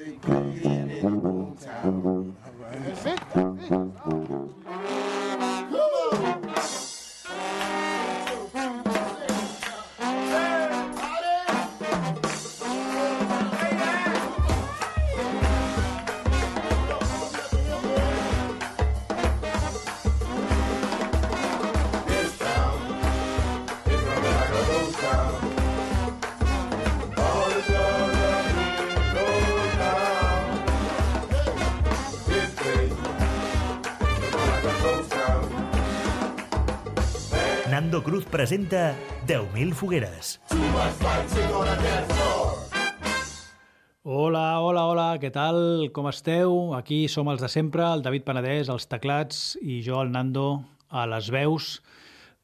They play it in Old Town. All right. That's it. That's it. Presenta 10.000 fogueres. Hola, hola, hola, què tal? Com esteu? Aquí som els de sempre, el David Penedès, els teclats, i jo, el Nando, a les veus,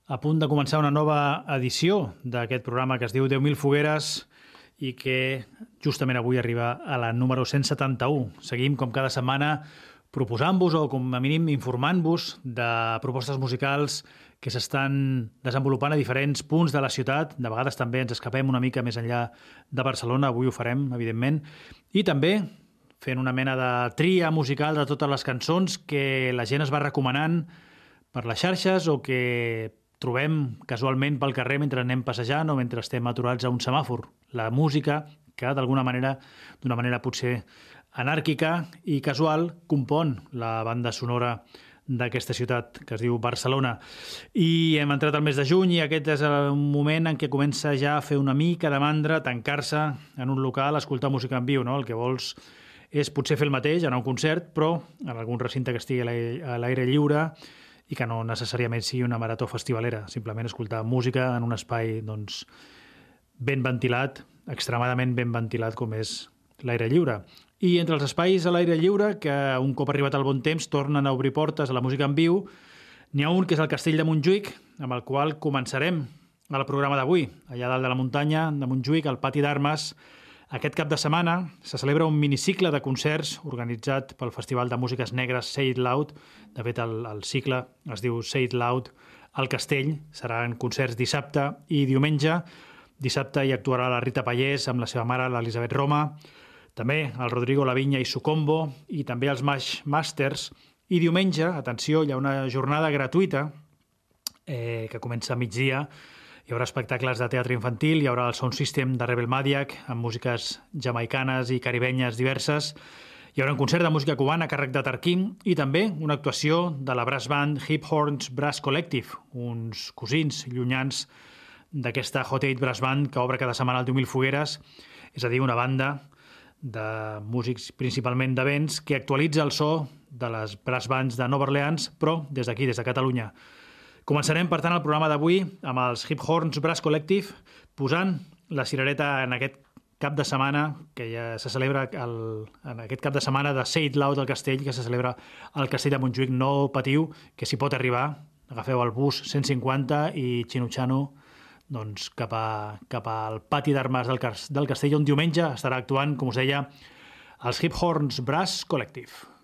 a punt de començar una nova edició d'aquest programa que es diu 10.000 fogueres i que justament avui arriba a la número 171. Seguim, com cada setmana, proposant-vos o com a mínim informant-vos de propostes musicals que s'estan desenvolupant a diferents punts de la ciutat. De vegades també ens escapem una mica més enllà de Barcelona, avui ho farem, evidentment. I també fent una mena de tria musical de totes les cançons que la gent es va recomanant per les xarxes o que trobem casualment pel carrer mentre anem passejant o mentre estem aturats a un semàfor. La música que, d'alguna manera, d'una manera potser anàrquica i casual, compon la banda sonora d'aquesta ciutat que es diu Barcelona. I hem entrat al mes de juny i aquest és el moment en què comença ja a fer una mica de mandra, tancar-se en un local, escoltar música en viu. No? El que vols és potser fer el mateix, anar a un concert, però en algun recinte que estigui a l'aire lliure i que no necessàriament sigui una marató festivalera, simplement escoltar música en un espai doncs, ben ventilat, extremadament ben ventilat com és l'aire lliure. I entre els espais a l'aire lliure, que un cop arribat al bon temps tornen a obrir portes a la música en viu, n'hi ha un que és el Castell de Montjuïc, amb el qual començarem el programa d'avui. Allà dalt de la muntanya de Montjuïc, al pati d'armes, aquest cap de setmana se celebra un minicicle de concerts organitzat pel Festival de Músiques Negres Say It Loud. De fet, el, el cicle es diu Say It Loud al Castell. Seran concerts dissabte i diumenge. Dissabte hi actuarà la Rita Pallés amb la seva mare, l'Elisabet Roma. També el Rodrigo Lavinya i Sucombo i també els Mash Masters. I diumenge, atenció, hi ha una jornada gratuïta eh, que comença a migdia. Hi haurà espectacles de teatre infantil, hi haurà el sound system de Rebel Madiac amb músiques jamaicanes i caribenyes diverses. Hi haurà un concert de música cubana a càrrec de Tarquim i també una actuació de la brass band Hip Horns Brass Collective, uns cosins llunyans d'aquesta Hot 8 Brass Band que obre cada setmana al 10.000 fogueres, és a dir, una banda de músics principalment de vents que actualitza el so de les brass bands de Nova Orleans, però des d'aquí, des de Catalunya. Començarem, per tant, el programa d'avui amb els Hip Horns Brass Collective, posant la cirereta en aquest cap de setmana que ja se celebra el, en aquest cap de setmana de Seid Loud al Castell, que se celebra al Castell de Montjuïc. No patiu, que s'hi pot arribar. Agafeu el bus 150 i Xinutxano doncs, cap, a, cap al pati d'armes del, del castell, on diumenge estarà actuant, com us deia, els Hip Horns Brass Collective.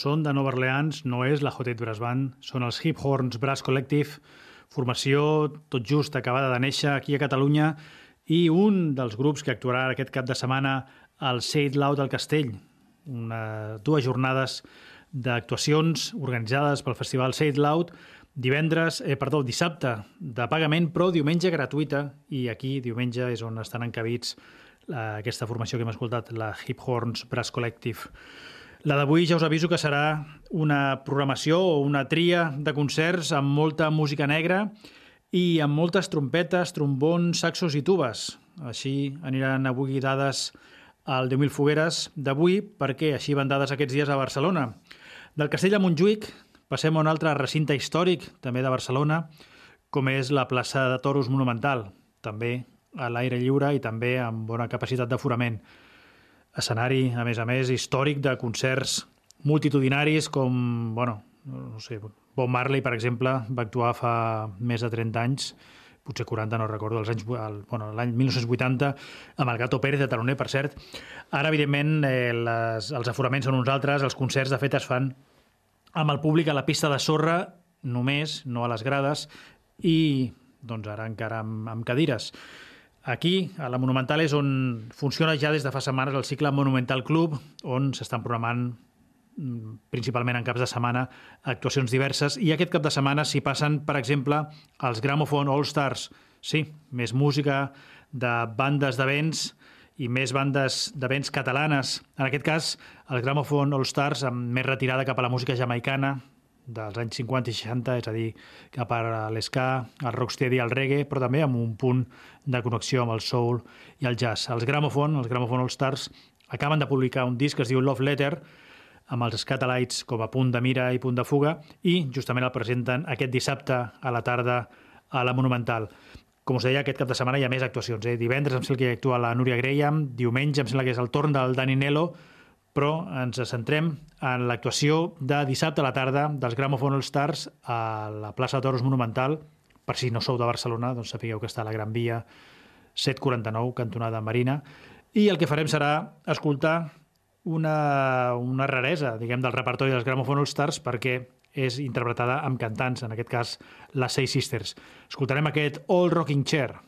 Són de Nova Orleans, no és la Hot Brass Band, són els Hip Horns Brass Collective, formació tot just acabada de néixer aquí a Catalunya i un dels grups que actuarà aquest cap de setmana al It Loud al Castell, una, dues jornades d'actuacions organitzades pel festival It Loud, divendres, eh, perdó, dissabte de pagament, però diumenge gratuïta, i aquí diumenge és on estan encabits la, aquesta formació que hem escoltat, la Hip Horns Brass Collective. La d'avui ja us aviso que serà una programació o una tria de concerts amb molta música negra i amb moltes trompetes, trombons, saxos i tubes. Així aniran avui dades al 10.000 fogueres d'avui perquè així van dades aquests dies a Barcelona. Del castell de Montjuïc passem a un altre recinte històric, també de Barcelona, com és la plaça de Toros Monumental, també a l'aire lliure i també amb bona capacitat d'aforament escenari, a més a més, històric de concerts multitudinaris com, bueno, no sé, Bob Marley, per exemple, va actuar fa més de 30 anys, potser 40, no recordo, els anys, el, bueno, l'any 1980, amb el Gato Pérez de Taloner, per cert. Ara, evidentment, eh, les, els aforaments són uns altres, els concerts, de fet, es fan amb el públic a la pista de sorra només, no a les grades, i doncs ara encara amb, amb cadires. Aquí, a la Monumental, és on funciona ja des de fa setmanes el cicle Monumental Club, on s'estan programant mm, principalment en caps de setmana, actuacions diverses. I aquest cap de setmana s'hi passen, per exemple, els Gramophone All Stars. Sí, més música de bandes de vents i més bandes de vents catalanes. En aquest cas, el Gramophone All Stars amb més retirada cap a la música jamaicana, dels anys 50 i 60, és a dir, cap a l'esca, el rocksteady, el reggae, però també amb un punt de connexió amb el soul i el jazz. Els Gramophone, els Gramophone All Stars, acaben de publicar un disc que es diu Love Letter, amb els Scatalites com a punt de mira i punt de fuga, i justament el presenten aquest dissabte a la tarda a la Monumental. Com us deia, aquest cap de setmana hi ha més actuacions. Eh? Divendres em sembla que hi actua la Núria Graham, diumenge em sembla que és el torn del Dani Nelo, però ens centrem en l'actuació de dissabte a la tarda dels Gramophone All Stars a la plaça de Toros Monumental. Per si no sou de Barcelona, doncs sapigueu que està a la Gran Via 749, cantonada Marina. I el que farem serà escoltar una, una raresa, diguem, del repertori dels Gramophone All Stars perquè és interpretada amb cantants, en aquest cas les Seis Sisters. Escoltarem aquest All Rocking Chair,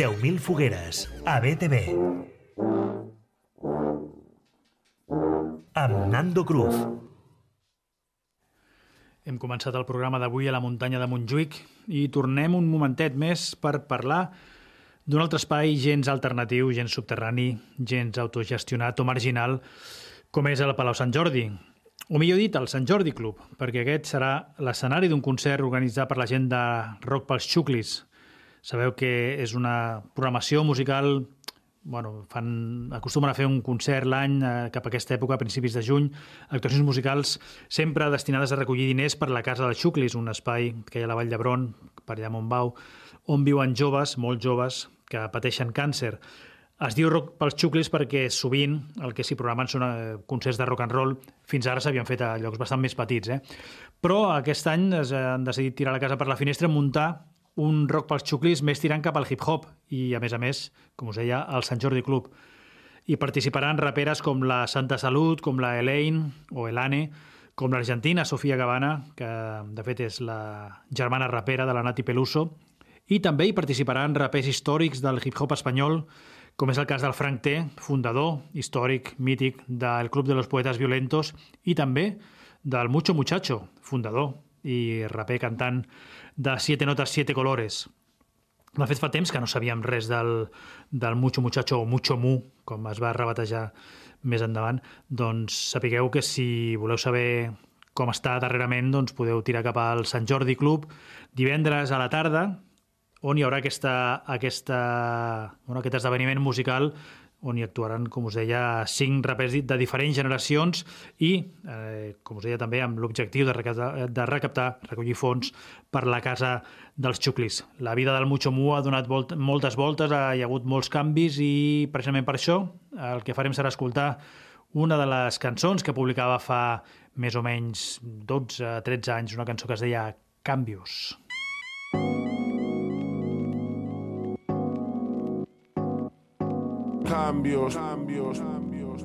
10.000 fogueres, a BTV. Amb Nando Cruz. Hem començat el programa d'avui a la muntanya de Montjuïc i tornem un momentet més per parlar d'un altre espai gens alternatiu, gens subterrani, gens autogestionat o marginal, com és el Palau Sant Jordi, o millor dit, el Sant Jordi Club, perquè aquest serà l'escenari d'un concert organitzat per la gent de Rock pels Xuclis. Sabeu que és una programació musical bueno, fan, acostumen a fer un concert l'any eh, cap a aquesta època, a principis de juny, actuacions musicals sempre destinades a recollir diners per la Casa dels Xuclis, un espai que hi ha a la Vall d'Hebron, per allà a Montbau, on viuen joves, molt joves, que pateixen càncer. Es diu rock pels xuclis perquè sovint el que s'hi programen són eh, concerts de rock and roll. Fins ara s'havien fet a llocs bastant més petits. Eh? Però aquest any es han decidit tirar la casa per la finestra muntar un rock pels xuclis més tirant cap al hip-hop i, a més a més, com us deia, al Sant Jordi Club. Hi participaran raperes com la Santa Salut, com la Elaine o Elane, com l'argentina Sofia Gavana, que de fet és la germana rapera de la Nati Peluso, i també hi participaran rapers històrics del hip-hop espanyol, com és el cas del Frank T, fundador, històric, mític del Club de los Poetes Violentos, i també del Mucho Muchacho, fundador i raper cantant de Siete Notas, Siete Colores. De fet, fa temps que no sabíem res del, del Mucho Muchacho o Mucho Mu, com es va rebatejar més endavant. Doncs sapigueu que si voleu saber com està darrerament, doncs podeu tirar cap al Sant Jordi Club divendres a la tarda, on hi haurà aquesta, aquesta, bueno, aquest esdeveniment musical on hi actuaran, com us deia, cinc rapers de diferents generacions i, eh, com us deia també, amb l'objectiu de, recaptar, de recaptar, recollir fons per la casa dels xuclis. La vida del Mucho Mu ha donat volt, moltes voltes, hi ha hagut molts canvis i precisament per això el que farem serà escoltar una de les cançons que publicava fa més o menys 12-13 anys, una cançó que es deia Canvios. Cambios, cambios, cambios,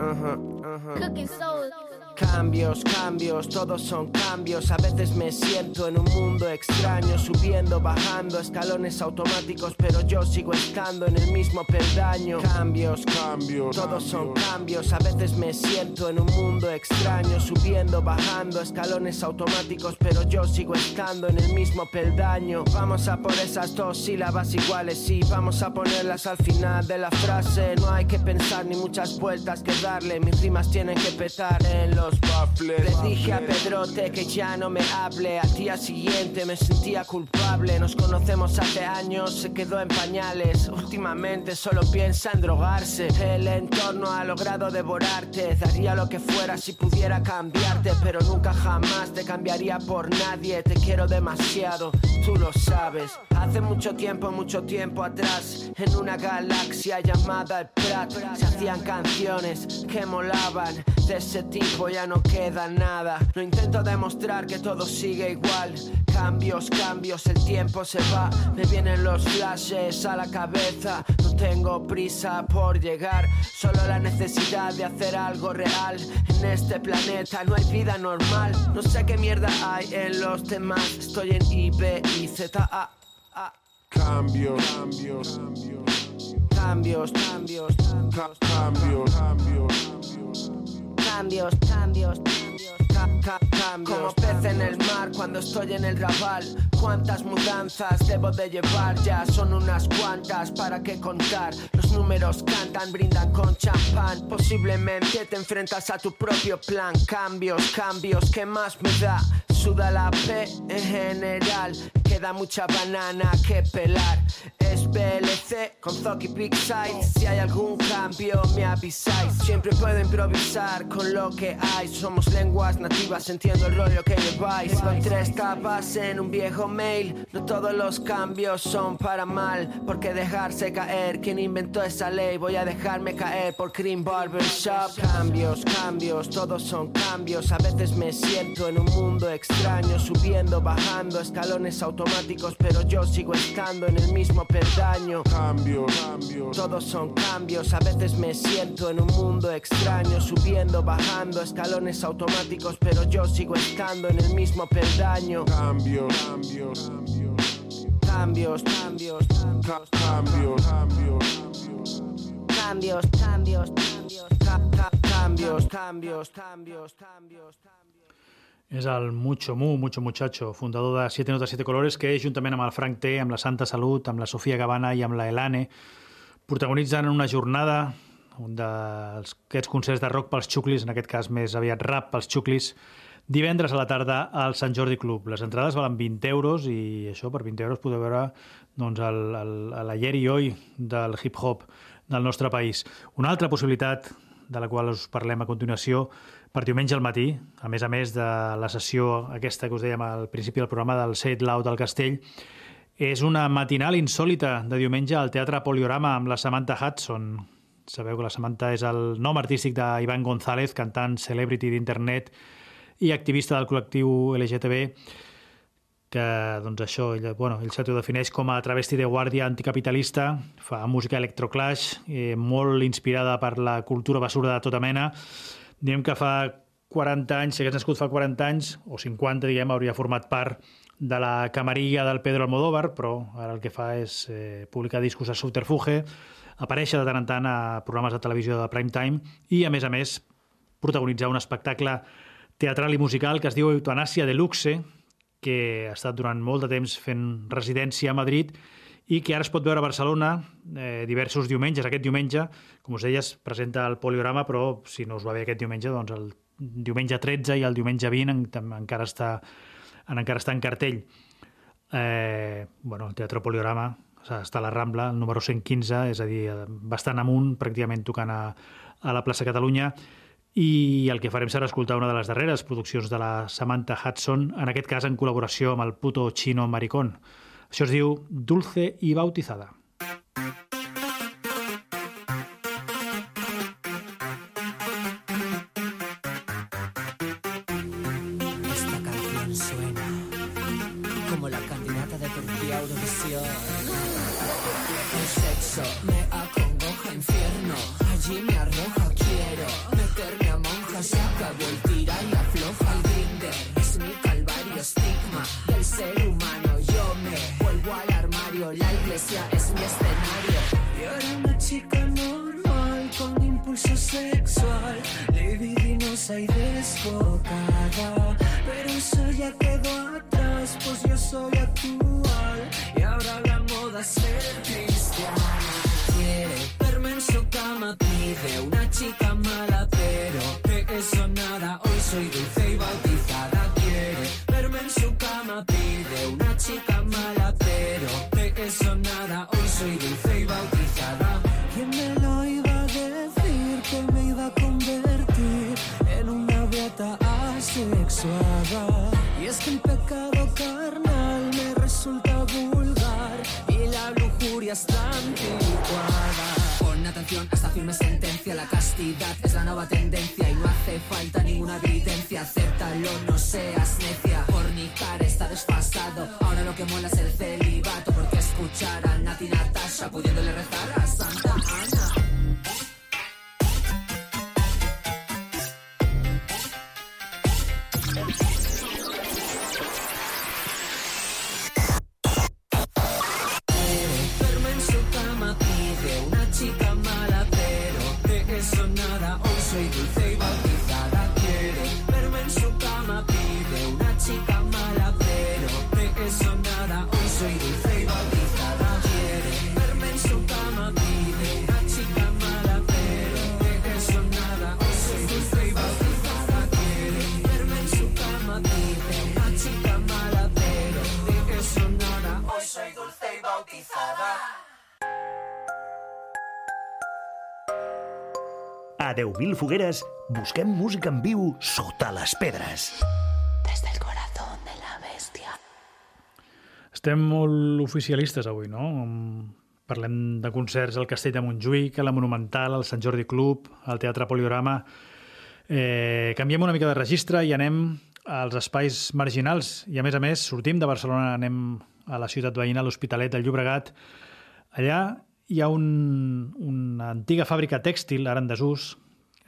Ajá, ajá. Cooking soul. Cambios, cambios, todos son cambios. A veces me siento en un mundo extraño, subiendo, bajando, escalones automáticos, pero yo sigo estando en el mismo peldaño. Cambios, cambios, todos son cambios. A veces me siento en un mundo extraño, subiendo, bajando, escalones automáticos, pero yo sigo estando en el mismo peldaño. Vamos a por esas dos sílabas iguales y vamos a ponerlas al final de la frase. No hay que pensar ni muchas vueltas que darle, mis rimas tienen que petar en los le dije a Pedrote que ya no me hable. Al día siguiente me sentía culpable. Nos conocemos hace años, se quedó en pañales. Últimamente solo piensa en drogarse. El entorno ha logrado devorarte. Daría lo que fuera si pudiera cambiarte. Pero nunca jamás te cambiaría por nadie. Te quiero demasiado, tú lo sabes. Hace mucho tiempo, mucho tiempo atrás, en una galaxia llamada el Prat, se hacían canciones que molaban. De ese tipo ya no queda nada. No intento demostrar que todo sigue igual. Cambios, cambios, el tiempo se va. Me vienen los flashes a la cabeza. No tengo prisa por llegar, solo la necesidad de hacer algo real. En este planeta no hay vida normal. No sé qué mierda hay en los demás. Estoy en I, B, I, Z, A. Cambios, cambios, cambios, cambios, cambios, cambios, cambios cambios, cambios, cambios. Como pez en el mar cuando estoy en el rabal. ¿Cuántas mudanzas debo de llevar? Ya son unas cuantas, ¿para qué contar? Los números cantan, brindan con champán. Posiblemente te enfrentas a tu propio plan. Cambios, cambios, ¿qué más me da? Suda la P en general, queda mucha banana que pelar. Es PLC con Zoki Big Size. Si hay algún cambio, me avisáis. Siempre puedo improvisar con lo que hay. Somos lenguas nativas, entiendo el rollo que lleváis. Con tres tapas en un viejo mail. No todos los cambios son para mal. Porque dejarse caer, quien inventó esa ley, voy a dejarme caer por Cream Barber Shop. Cambios, cambios, todos son cambios. A veces me siento en un mundo extraño, subiendo, bajando, escalones automáticos, pero yo sigo estando en el mismo peldaño. Cambios, cambios. Todos son cambios, a veces me siento en un mundo extraño, subiendo, bajando, escalones automáticos, pero yo sigo estando en el mismo peldaño. Cambios, cambios, cambios cambios, cambios, Ca- cambios, cambios, cambios, cambios, ca- ca- cambios, cambios, cambios, cambios, cambios. És el Mucho Mu, Mucho Muchacho, fundador de Siete Notes, Siete Colores, que juntament amb el Frank T, amb la Santa Salut, amb la Sofia Gavana i amb la Elane, protagonitzen una jornada un d'aquests concerts de rock pels xuclis, en aquest cas més aviat rap pels xuclis, divendres a la tarda al Sant Jordi Club. Les entrades valen 20 euros i això, per 20 euros podeu veure doncs, el, el, l'ayer i oi del hip-hop del nostre país. Una altra possibilitat de la qual us parlem a continuació, per diumenge al matí, a més a més de la sessió aquesta que us dèiem al principi del programa del Set Loud del Castell, és una matinal insòlita de diumenge al Teatre Poliorama amb la Samantha Hudson. Sabeu que la Samantha és el nom artístic d'Ivan González, cantant celebrity d'internet i activista del col·lectiu LGTB, que doncs això, ell, bueno, ell s'autodefineix com a travesti de guàrdia anticapitalista, fa música electroclash, eh, molt inspirada per la cultura basura de tota mena. Diem que fa 40 anys, si hagués nascut fa 40 anys, o 50, diguem, hauria format part de la camarilla del Pedro Almodóvar, però ara el que fa és eh, publicar discos a subterfuge, aparèixer de tant en tant a programes de televisió de prime time i, a més a més, protagonitzar un espectacle teatral i musical que es diu Eutanàsia de Luxe, que ha estat durant molt de temps fent residència a Madrid que ara es pot veure a Barcelona eh, diversos diumenges. Aquest diumenge, com us deia, es presenta el Poliorama, però si no us va bé aquest diumenge, doncs el diumenge 13 i el diumenge 20 en, en, encara, està, en, encara està en cartell. Eh, bueno, el Teatre Poliorama està a la Rambla, el número 115, és a dir, bastant amunt, pràcticament tocant a, a la plaça Catalunya, i el que farem serà escoltar una de les darreres produccions de la Samantha Hudson, en aquest cas en col·laboració amb el puto chino maricón. Això es diu Dulce i Bautizada. Normal con impulso sexual, libidinosa y desbocada. Pero eso ya quedó atrás, pues yo soy es la nueva tendencia y no hace falta ninguna evidencia. Acéptalo, no seas necia. 10.000 fogueres busquem música en viu sota les pedres. Desde el corazón de la bestia. Estem molt oficialistes avui, no? Parlem de concerts al Castell de Montjuïc, a la Monumental, al Sant Jordi Club, al Teatre Poliorama. Eh, canviem una mica de registre i anem als espais marginals. I, a més a més, sortim de Barcelona, anem a la ciutat veïna, a l'Hospitalet del Llobregat. Allà hi ha un, una antiga fàbrica tèxtil, ara en desús,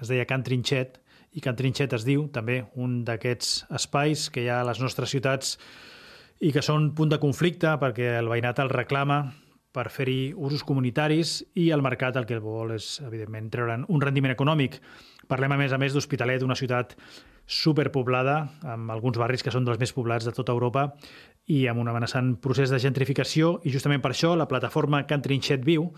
es deia Can Trinxet, i Can Trinxet es diu també un d'aquests espais que hi ha a les nostres ciutats i que són punt de conflicte perquè el veïnat el reclama per fer-hi usos comunitaris i el mercat el que el vol és, evidentment, treure un rendiment econòmic. Parlem, a més a més, d'Hospitalet, una ciutat superpoblada, amb alguns barris que són dels més poblats de tota Europa i amb un amenaçant procés de gentrificació i justament per això la plataforma Can Trinxet Viu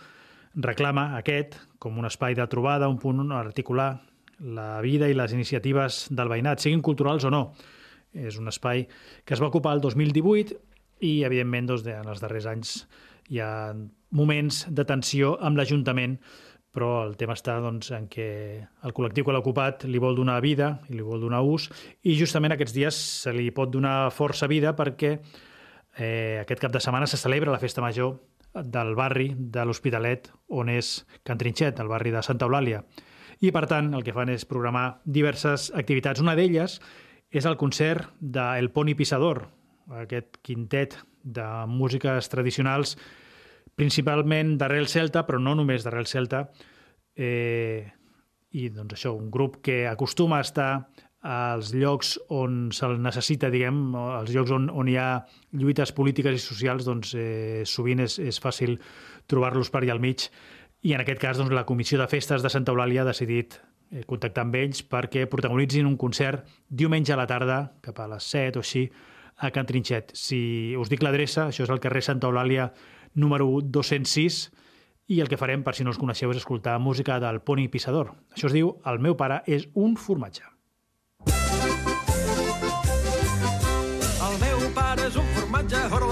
reclama aquest com un espai de trobada, un punt on articular la vida i les iniciatives del veïnat, siguin culturals o no. És un espai que es va ocupar el 2018 i, evidentment, doncs, en els darrers anys hi ha moments de tensió amb l'Ajuntament, però el tema està doncs, en què el col·lectiu que l'ha ocupat li vol donar vida i li vol donar ús, i justament aquests dies se li pot donar força vida perquè eh, aquest cap de setmana se celebra la Festa Major del barri de l'Hospitalet on és Can Trinxet, el barri de Santa Eulàlia. I, per tant, el que fan és programar diverses activitats. Una d'elles és el concert de El Poni Pisador, aquest quintet de músiques tradicionals, principalment d'arrel celta, però no només d'arrel celta, eh, i doncs això, un grup que acostuma a estar als llocs on se'l necessita, diguem, als llocs on, on hi ha lluites polítiques i socials, doncs eh, sovint és, és fàcil trobar-los per allà al mig. I en aquest cas, doncs, la Comissió de Festes de Santa Eulàlia ha decidit eh, contactar amb ells perquè protagonitzin un concert diumenge a la tarda, cap a les 7 o així, a Can Trinxet. Si us dic l'adreça, això és el carrer Santa Eulàlia número 206, i el que farem, per si no us coneixeu, és escoltar música del Pony Pissador. Això es diu El meu pare és un formatge. Raja Haro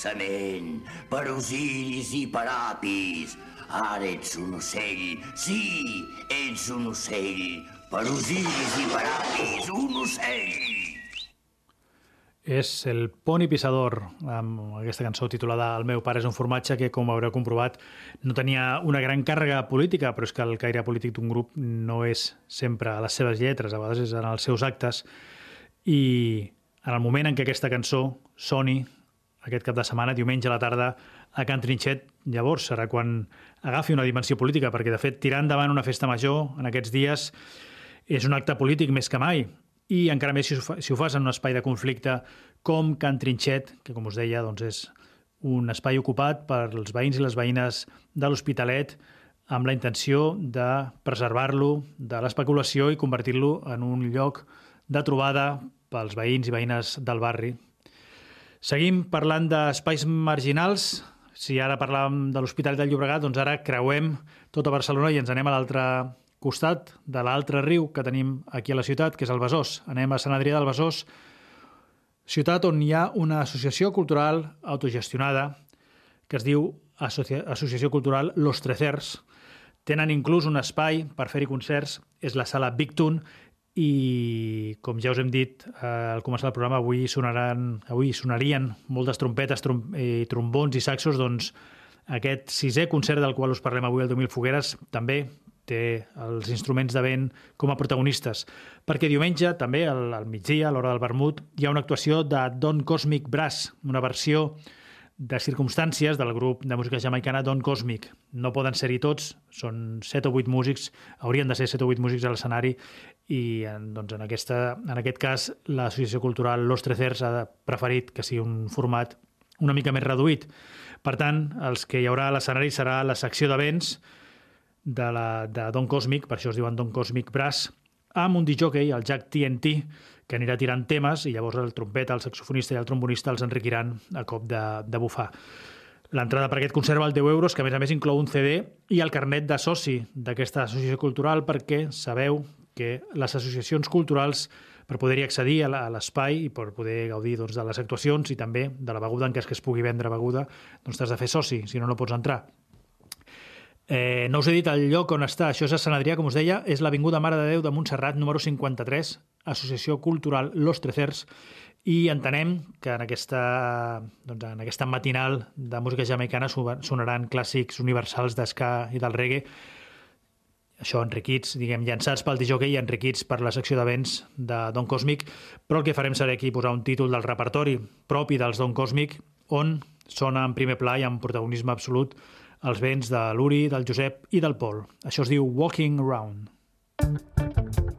fixament. Per Osiris i per Apis, ara ets un ocell. Sí, ets un ocell. Per Osiris i per Apis, un ocell. És el Poni Pissador, amb aquesta cançó titulada El meu pare és un formatge, que, com haureu comprovat, no tenia una gran càrrega política, però és que el caire polític d'un grup no és sempre a les seves lletres, a vegades és en els seus actes. I en el moment en què aquesta cançó soni, aquest cap de setmana, diumenge a la tarda, a Can Trinxet, llavors serà quan agafi una dimensió política, perquè, de fet, tirar endavant una festa major en aquests dies és un acte polític més que mai, i encara més si ho, fa, si ho fas en un espai de conflicte com Can Trinxet, que com us deia doncs és un espai ocupat per els veïns i les veïnes de l'Hospitalet amb la intenció de preservar-lo de l'especulació i convertir-lo en un lloc de trobada pels veïns i veïnes del barri. Seguim parlant d'espais marginals. Si ara parlàvem de l'Hospitalet del Llobregat, doncs ara creuem tota Barcelona i ens anem a l'altre costat de l'altre riu que tenim aquí a la ciutat, que és el Besòs. Anem a Sant Adrià del Besòs. ciutat on hi ha una associació cultural autogestionada que es diu Associa Associació Cultural Los Trecers. Tenen inclús un espai per fer-hi concerts, és la sala Big Tune, i com ja us hem dit eh, al començar el programa, avui sonaran avui sonarien moltes trompetes trom i trombons i saxos, doncs aquest sisè concert del qual us parlem avui, el 2000 Fogueres, també té els instruments de vent com a protagonistes. Perquè diumenge, també, al, al migdia, a l'hora del vermut, hi ha una actuació de Don Cosmic Brass, una versió de circumstàncies del grup de música jamaicana Don Cosmic. No poden ser-hi tots, són 7 o 8 músics, haurien de ser 7 o 8 músics a l'escenari i en, doncs, en, aquesta, en aquest cas l'Associació Cultural Los Trecers ha preferit que sigui un format una mica més reduït. Per tant, els que hi haurà a l'escenari serà la secció d'events de, la, de Don Cosmic, per això es diuen Don Cosmic Brass, amb un DJ, el Jack TNT, que anirà tirant temes i llavors el trompeta, el saxofonista i el trombonista els enriquiran a cop de, de bufar. L'entrada per aquest concert val 10 euros, que a més a més inclou un CD i el carnet de soci d'aquesta associació cultural perquè sabeu que les associacions culturals per poder-hi accedir a l'espai i per poder gaudir doncs, de les actuacions i també de la beguda en cas que es pugui vendre beguda, doncs t'has de fer soci, si no, no pots entrar. Eh, no us he dit el lloc on està, això és a Sant Adrià, com us deia, és l'Avinguda Mare de Déu de Montserrat, número 53, Associació Cultural Los Trecers, i entenem que en aquesta, doncs, en aquesta matinal de música jamaicana sonaran clàssics universals d'esca i del reggae, això enriquits, diguem, llançats pel DJ i enriquits per la secció d'events de Don Cosmic, però el que farem serà aquí posar un títol del repertori propi dels Don Cosmic, on sona en primer pla i amb protagonisme absolut els vents de l'Uri, del Josep i del Pol. Això es diu Walking Around.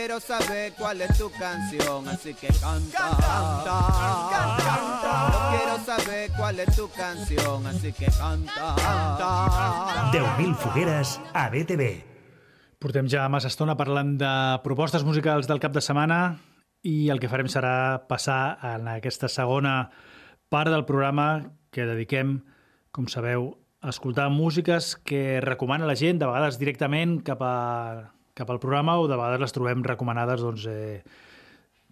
Quiero saber cuál es tu canción, así que canta, canta, canta. Yo quiero saber cuál es tu canción, así que canta, canta. 10.000 fogueres a BTV. Portem ja massa estona parlant de propostes musicals del cap de setmana i el que farem serà passar en aquesta segona part del programa que dediquem, com sabeu, a escoltar músiques que recomana la gent, de vegades directament cap, a, cap al programa o de vegades les trobem recomanades doncs, eh,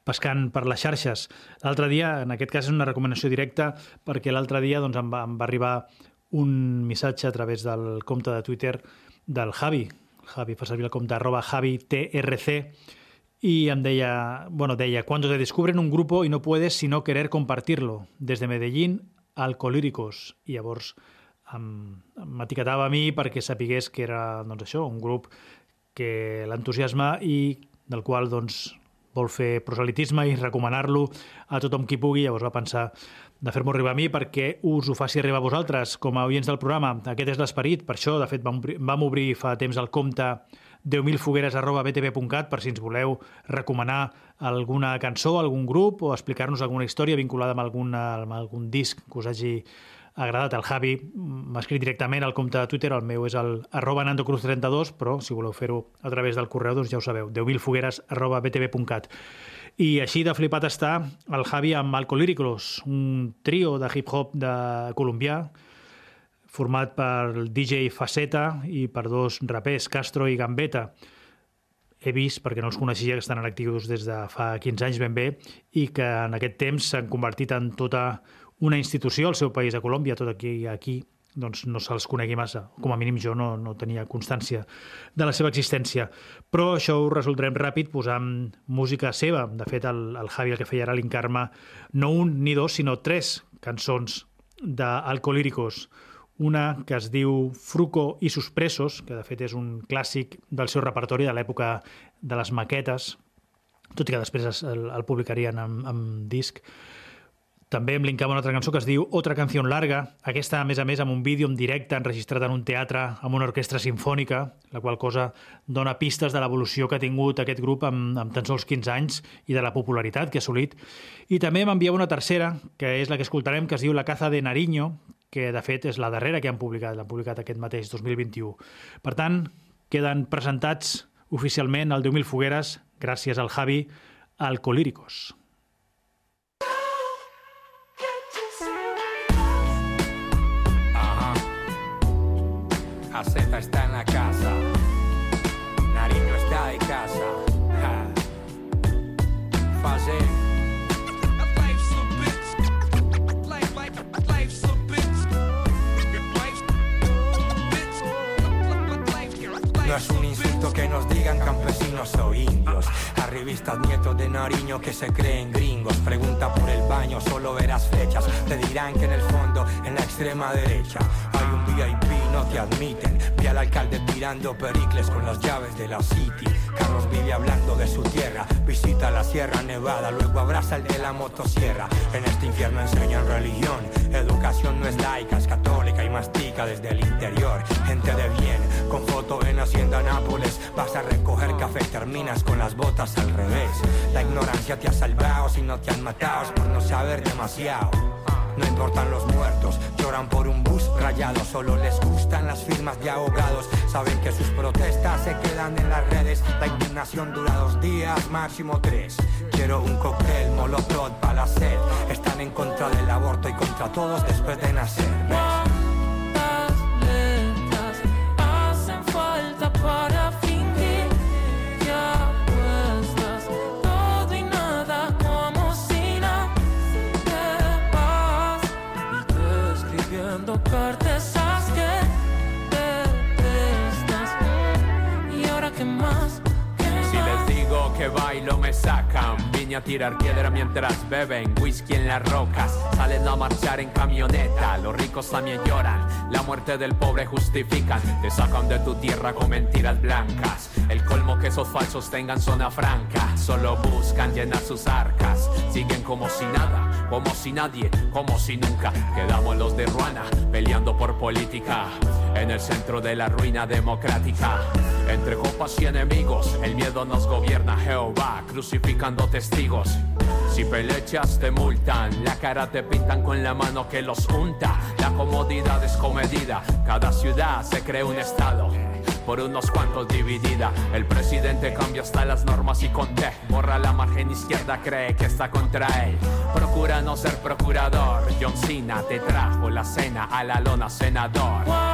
pescant per les xarxes. L'altre dia, en aquest cas és una recomanació directa, perquè l'altre dia doncs, em, va, em va arribar un missatge a través del compte de Twitter del Javi. Javi fa servir el compte arroba JaviTRC y em deia, bueno, deia, cuando te descubren un grupo y no puedes sino querer compartirlo, desde Medellín a Alcolíricos. I llavors em- m'etiquetava a mi perquè sapigués que era doncs, això, un grup que l'entusiasma i del qual doncs, vol fer proselitisme i recomanar-lo a tothom qui pugui. Llavors va pensar de fer-m'ho arribar a mi perquè us ho faci arribar a vosaltres com a oients del programa. Aquest és l'esperit. Per això, de fet, vam, vam obrir fa temps el compte 10.000fogueres arroba btv.cat per si ens voleu recomanar alguna cançó, algun grup o explicar-nos alguna història vinculada amb, alguna, amb algun disc que us hagi agradat. El Javi m'ha escrit directament al compte de Twitter, el meu és el arroba nandocruz32, però si voleu fer-ho a través del correu, doncs ja ho sabeu, 10.000fogueres arroba. I així de flipat està el Javi amb Alcolíricos, un trio de hip-hop de colombià, format per DJ Faceta i per dos rapers, Castro i Gambetta. He vist, perquè no els coneixia, que estan en actius des de fa 15 anys ben bé i que en aquest temps s'han convertit en tota una institució al seu país, a Colòmbia, tot aquí, aquí doncs no se'ls conegui massa. Com a mínim jo no, no tenia constància de la seva existència. Però això ho resoldrem ràpid posant música seva. De fet, el, el Javi el que feia era lincar-me no un ni dos, sinó tres cançons d'Alcolíricos. Una que es diu Fruco i sus presos, que de fet és un clàssic del seu repertori de l'època de les maquetes, tot i que després es, el, el publicarien en, en disc. També em linkava una altra cançó que es diu Otra canción larga, aquesta, a més a més, amb un vídeo en directe enregistrat en un teatre amb una orquestra sinfònica, la qual cosa dona pistes de l'evolució que ha tingut aquest grup amb, amb tan sols 15 anys i de la popularitat que ha assolit. I també m'enviava una tercera, que és la que escoltarem, que es diu La caza de Nariño, que de fet és la darrera que han publicat, l'han publicat aquest mateix 2021. Per tant, queden presentats oficialment al 10.000 fogueres, gràcies al Javi, Alcolíricos. Aceta está en la casa. Nariño está de casa. Ja. No es un insulto que nos digan campesinos o indios. Arribistas nietos de Nariño que se creen gringos. Pregunta por el baño, solo verás flechas. Te dirán que en el fondo, en la extrema derecha, hay un VIP, no te admiten. Vi al alcalde tirando pericles con las llaves de la City. Carlos vive hablando de su tierra. Visita la Sierra Nevada, luego abraza el de la motosierra. En este infierno enseñan religión. Educación no es laica, es católica y mastica desde el interior. Gente de bien, con foto en Hacienda Nápoles. Vas a recoger café, terminas con las botas al revés. La ignorancia te ha salvado si no te han matado es por no saber demasiado. No importan los muertos, lloran por un bus rayado, solo les gustan las firmas de ahogados. Saben que sus protestas se quedan en las redes. La indignación dura dos días, máximo tres. Quiero un cóctel, molotov para la sed. Están en contra del aborto y contra todos después de. Qué más qué Si les digo que bailo me sacan. Viña a tirar piedra mientras beben Whisky en las rocas. Salen a marchar en camioneta Los ricos también lloran. La muerte del pobre justifican. Te sacan de tu tierra con mentiras blancas. El colmo que esos falsos tengan zona franca. Solo buscan llenar sus arcas. Siguen como si nada como si nadie, como si nunca. Quedamos los de Ruana peleando por política en el centro de la ruina democrática. Entre copas y enemigos, el miedo nos gobierna Jehová, crucificando testigos. Si pelechas te multan, la cara te pintan con la mano que los unta. La comodidad es comedida, cada ciudad se cree un estado. Por unos cuantos dividida, el presidente cambia hasta las normas y con T borra la margen izquierda, cree que está contra él. Procura no ser procurador. John Cena te trajo la cena a la lona senador.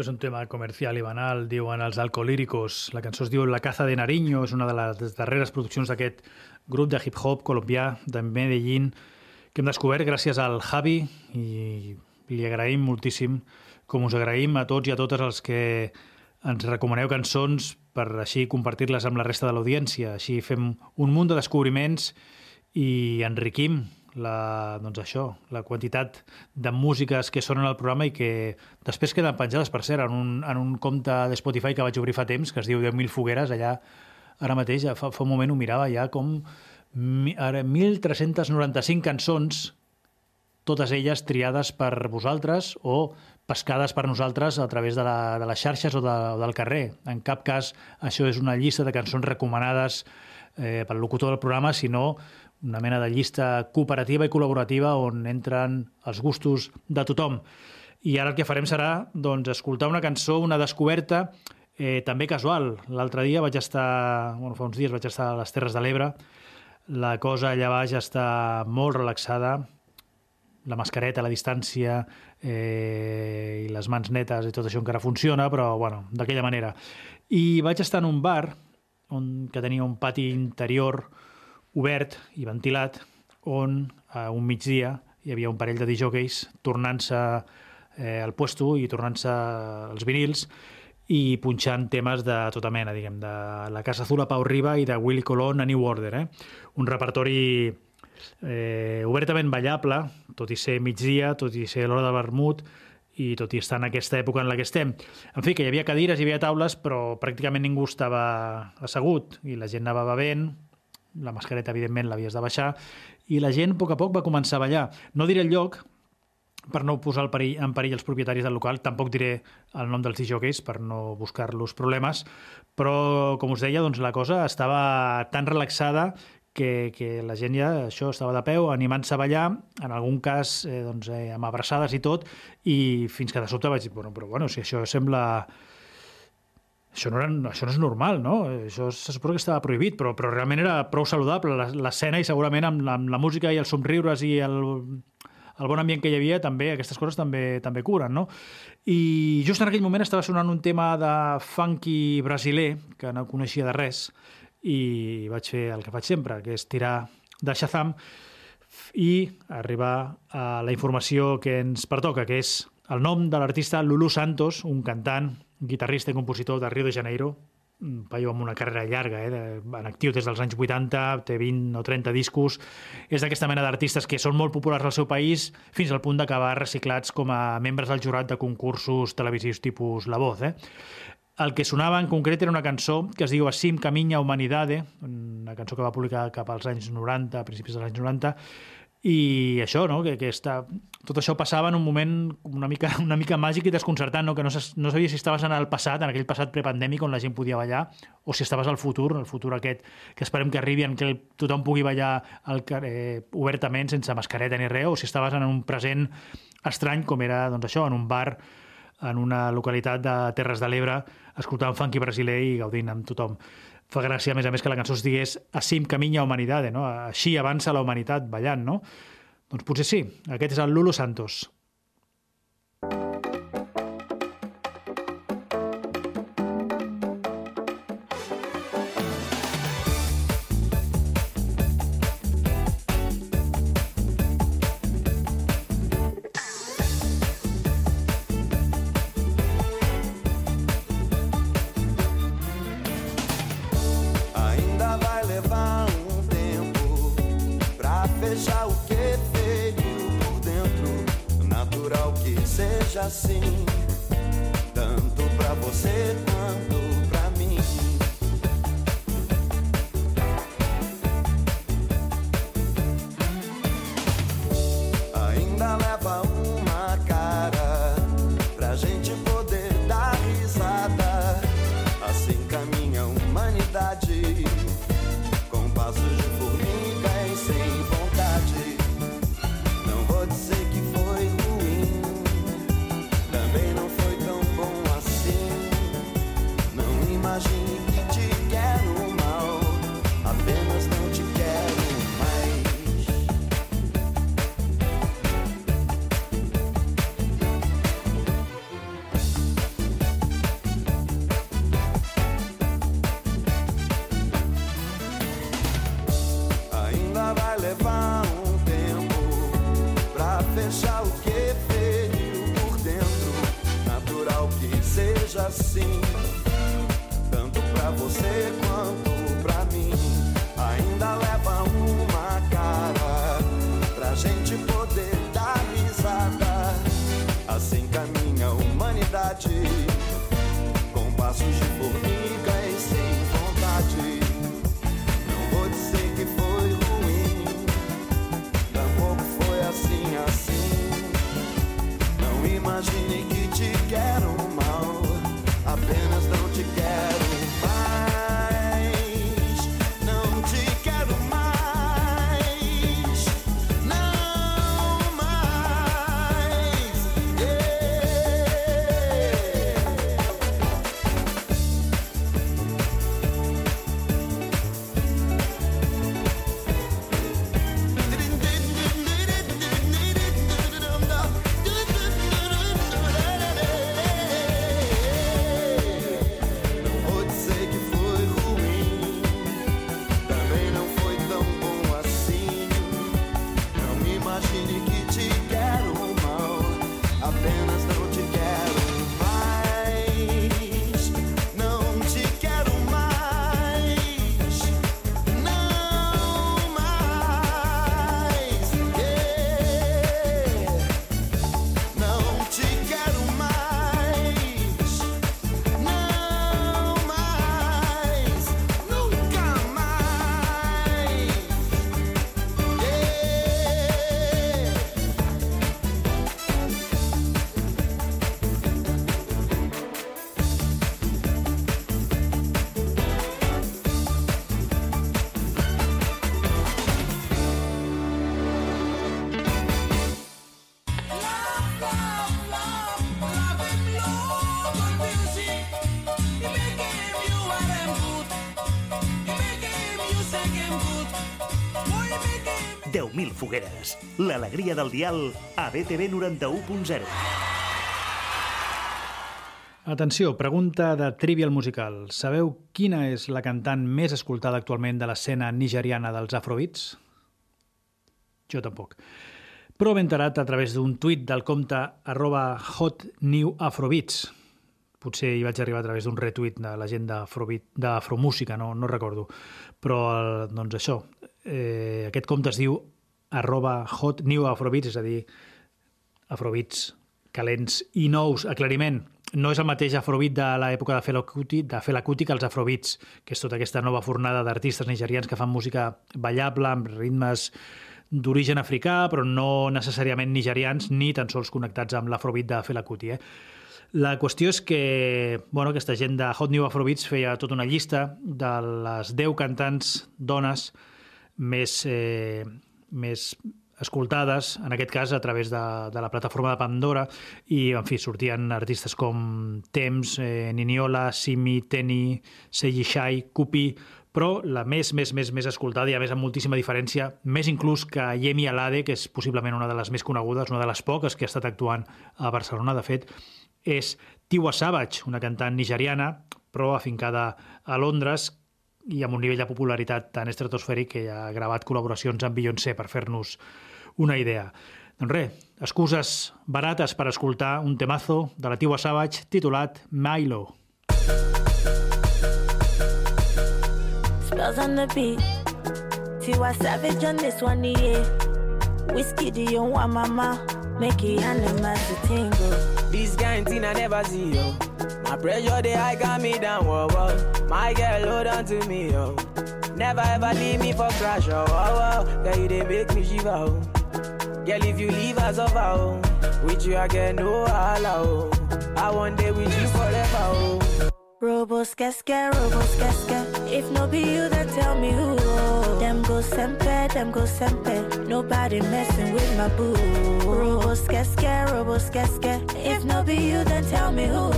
Esto és un tema comercial i banal, diuen els alcolíricos. La cançó es diu La caza de Nariño, és una de les darreres produccions d'aquest grup de hip-hop colombià de Medellín que hem descobert gràcies al Javi i li agraïm moltíssim, com us agraïm a tots i a totes els que ens recomaneu cançons per així compartir-les amb la resta de l'audiència. Així fem un munt de descobriments i enriquim la, doncs això, la quantitat de músiques que sonen al programa i que després queden penjades, per cert, en un, en un compte de Spotify que vaig obrir fa temps, que es diu 10.000 fogueres, allà ara mateix, fa, fa un moment ho mirava ja com ara 1.395 cançons totes elles triades per vosaltres o pescades per nosaltres a través de, la, de les xarxes o, de, o del carrer. En cap cas això és una llista de cançons recomanades eh, pel locutor del programa, sinó una mena de llista cooperativa i col·laborativa on entren els gustos de tothom. I ara el que farem serà doncs, escoltar una cançó, una descoberta, eh, també casual. L'altre dia vaig estar, bueno, fa uns dies vaig estar a les Terres de l'Ebre, la cosa allà baix està molt relaxada, la mascareta, la distància eh, i les mans netes i tot això encara funciona, però bueno, d'aquella manera. I vaig estar en un bar on, que tenia un pati interior obert i ventilat on a un migdia hi havia un parell de disjòqueis tornant-se eh, al puesto i tornant-se els vinils i punxant temes de tota mena, diguem, de la Casa Azul a Pau Riba i de Willy Colón a New Order. Eh? Un repertori eh, obertament ballable, tot i ser migdia, tot i ser l'hora de vermut, i tot i estar en aquesta època en la que estem. En fi, que hi havia cadires, hi havia taules, però pràcticament ningú estava assegut i la gent anava bevent, la mascareta, evidentment, l'havies de baixar, i la gent, a poc a poc, va començar a ballar. No diré el lloc, per no posar el perill, en perill els propietaris del local, tampoc diré el nom dels disjockeys per no buscar-los problemes, però, com us deia, doncs, la cosa estava tan relaxada que, que la gent ja això estava de peu, animant-se a ballar, en algun cas eh, doncs, eh, amb abraçades i tot, i fins que de sobte vaig dir, bueno, però bueno, si això sembla... Això no, era, això no és normal, no? Això se suposa que estava prohibit, però, però realment era prou saludable l'escena i segurament amb amb la música i els somriures i el, el bon ambient que hi havia, també aquestes coses també també curen, no? I just en aquell moment estava sonant un tema de funky brasiler, que no coneixia de res, i vaig fer el que faig sempre, que és tirar de Shazam i arribar a la informació que ens pertoca, que és el nom de l'artista Lulu Santos, un cantant, guitarrista i compositor de Rio de Janeiro, un paio amb una carrera llarga, eh, de, en actiu des dels anys 80, té 20 o 30 discos, és d'aquesta mena d'artistes que són molt populars al seu país fins al punt d'acabar reciclats com a membres del jurat de concursos televisius tipus La Voz. Eh? El que sonava en concret era una cançó que es diu Assim Camiña Humanidade, una cançó que va publicar cap als anys 90, a principis dels anys 90, I això, no? que, que està, tot això passava en un moment una mica, una mica màgic i desconcertant, no? que no, no sabia si estaves en el passat, en aquell passat prepandèmic on la gent podia ballar, o si estaves al futur, el futur aquest que esperem que arribi en què tothom pugui ballar al carrer obertament, sense mascareta ni res, o si estaves en un present estrany com era doncs, això, en un bar en una localitat de Terres de l'Ebre, escoltant funky brasiler i gaudint amb tothom. Fa gràcia, a més a més, que la cançó es digués Assim camina humanidade, no? Així avança la humanitat ballant, no? Doncs potser sí, aquest és el Lulu Santos. Fogueres. L'alegria del dial a BTV 91.0. Atenció, pregunta de Trivial Musical. Sabeu quina és la cantant més escoltada actualment de l'escena nigeriana dels afrobeats? Jo tampoc. Però m'he enterat a través d'un tuit del compte arroba hotnewafrobeats. Potser hi vaig arribar a través d'un retuit de la gent d'Afromúsica, no, no recordo. Però, doncs això, eh, aquest compte es diu arroba hotnewafrobeats, és a dir, afrobeats calents i nous. Aclariment, no és el mateix afrobeat de l'època de Fela Kuti, de Fela Kuti que els afrobeats, que és tota aquesta nova fornada d'artistes nigerians que fan música ballable, amb ritmes d'origen africà, però no necessàriament nigerians ni tan sols connectats amb l'afrobeat de Fela Kuti. Eh? La qüestió és que bueno, aquesta gent de Hot New Afrobeats feia tota una llista de les 10 cantants dones més, eh, més escoltades, en aquest cas a través de, de la plataforma de Pandora, i en fi, sortien artistes com Temps, eh, Niniola, Simi, Teni, Seiji Shai, Kupi, però la més, més, més, més escoltada i a més amb moltíssima diferència, més inclús que Yemi Alade, que és possiblement una de les més conegudes, una de les poques que ha estat actuant a Barcelona, de fet, és Tiwa Savage, una cantant nigeriana, però afincada a Londres, i amb un nivell de popularitat tan estratosfèric que ja ha gravat col·laboracions amb Beyoncé per fer-nos una idea. Doncs res, excuses barates per escoltar un temazo de la Tiwa Savage titulat Milo. Spells on the beat. Tiwa Savage on this one, yeah. Whiskey, do you want mama? Make it animals to tingle. This kind thing I never see, yo. My pressure, they high got me down, whoa, whoa. My girl, hold on to me, yo. Never ever leave me for crash, oh, oh, oh. Girl, you they make me shiver, oh. Girl, if you leave us over, oh. With you, I get no allow, oh. I want day with you forever, oh. Robos casca, robos casca. If no be you, then tell me who. Oh. Them go sempe, them go sempe. Nobody messing with my boo. Robos casca, robos casca. If no be you, then tell me who.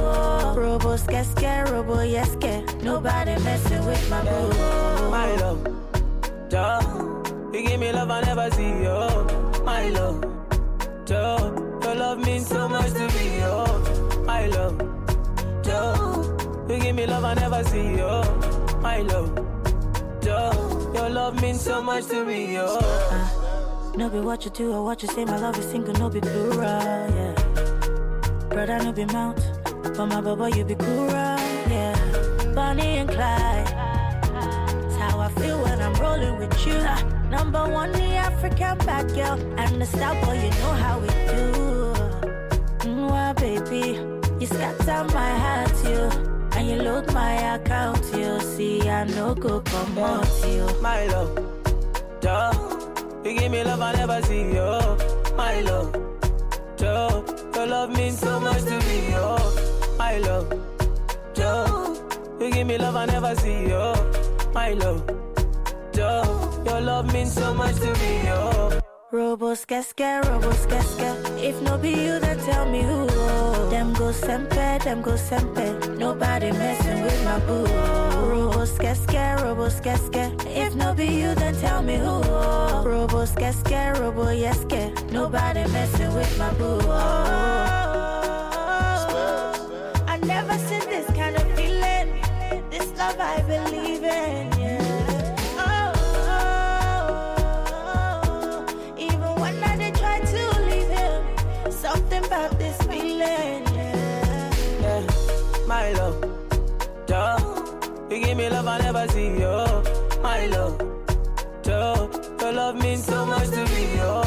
Robos casca, robo yeske. Nobody messing with my boo. My love, duh. You give me love I never see, yo. My love, duh. Your love means so much to me, yo. My love, duh. You give me love I never see, yo. My love, duh. Your love means so much to me, yo. Uh, no be what you do or what you say, my love is single, no be plural, yeah. Brother, no be mount, but my baba, you be cool, yeah. Bonnie and Clyde, that's how I feel when I'm rolling with you. Uh, number one, the African bad girl, and the star boy, you know how we do. Mm, Mwah, baby, you scatter my heart, you. And you load my account, you see, I no go come out, you. My love, duh. You give me love I never see, yo. My love, duh. Your love means so much to me, yo. My love, duh. You give me love I never see, yo. My love, duh. Your love means so much to me, yo. Robos casca, robos casca. If no be you, then tell me who. Them go sempe, them go sempe. Nobody messing with my boo. Robos casca, robos casca. If no be you, then tell me who. Robos casca, robo yeske. Nobody messing with my boo. I never seen this kind of feeling. This love I believe Oh, love I see, yo. My love, duh. Your love means so much to me, oh,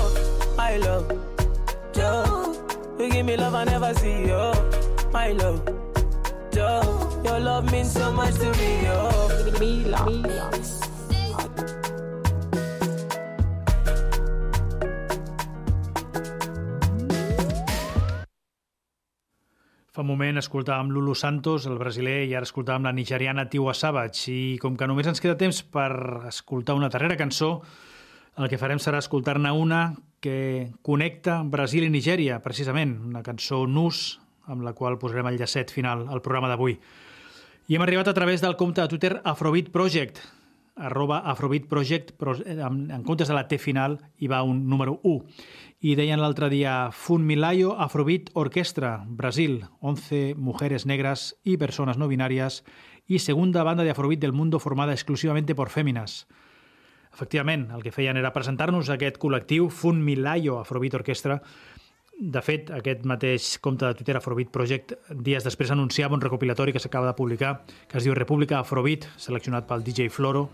yo. My love, duh. You give me love I never see, oh, yo. My love, duh. Your love means so much to me, yo. Mila. Fa un moment escoltàvem Lulu Santos, el brasiler, i ara escoltàvem la nigeriana Tiwa Savage. I com que només ens queda temps per escoltar una darrera cançó, el que farem serà escoltar-ne una que connecta Brasil i Nigèria, precisament, una cançó nus, amb la qual posarem el llacet final al programa d'avui. I hem arribat a través del compte de Twitter Afrobeat Project, arroba Afrobeat Project, però en, en comptes de la T final hi va un número 1. I deien l'altre dia Funmilayo Afrobeat Orquestra, Brasil, 11 mujeres negras y personas no binarias y segunda banda de del mundo formada exclusivamente por féminas. Efectivament, el que feien era presentar-nos aquest col·lectiu Funmilayo Afrobeat Orquestra. De fet, aquest mateix compte de Twitter Afrobeat Project dies després anunciava un recopilatori que s'acaba de publicar que es diu República Afrobeat, seleccionat pel DJ Floro.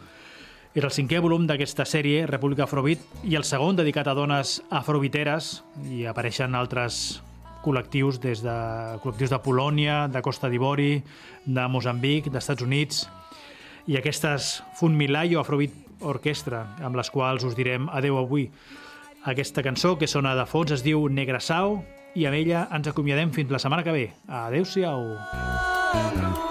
Era el cinquè volum d'aquesta sèrie, República Afrobeat, i el segon dedicat a dones afrobiteres, i apareixen altres col·lectius des de col·lectius de Polònia, de Costa d'Ivori, de Mozambic, d'Estats Units, i aquestes Fun Milai o Afrobeat Orquestra, amb les quals us direm adeu avui. Aquesta cançó que sona de fons es diu Negra Sau, i amb ella ens acomiadem fins la setmana que ve. Adéu-siau! Mm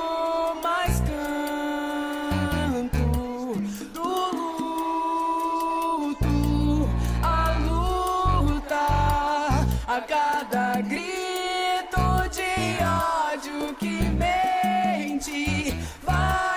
grito de ódio que mente. Vai.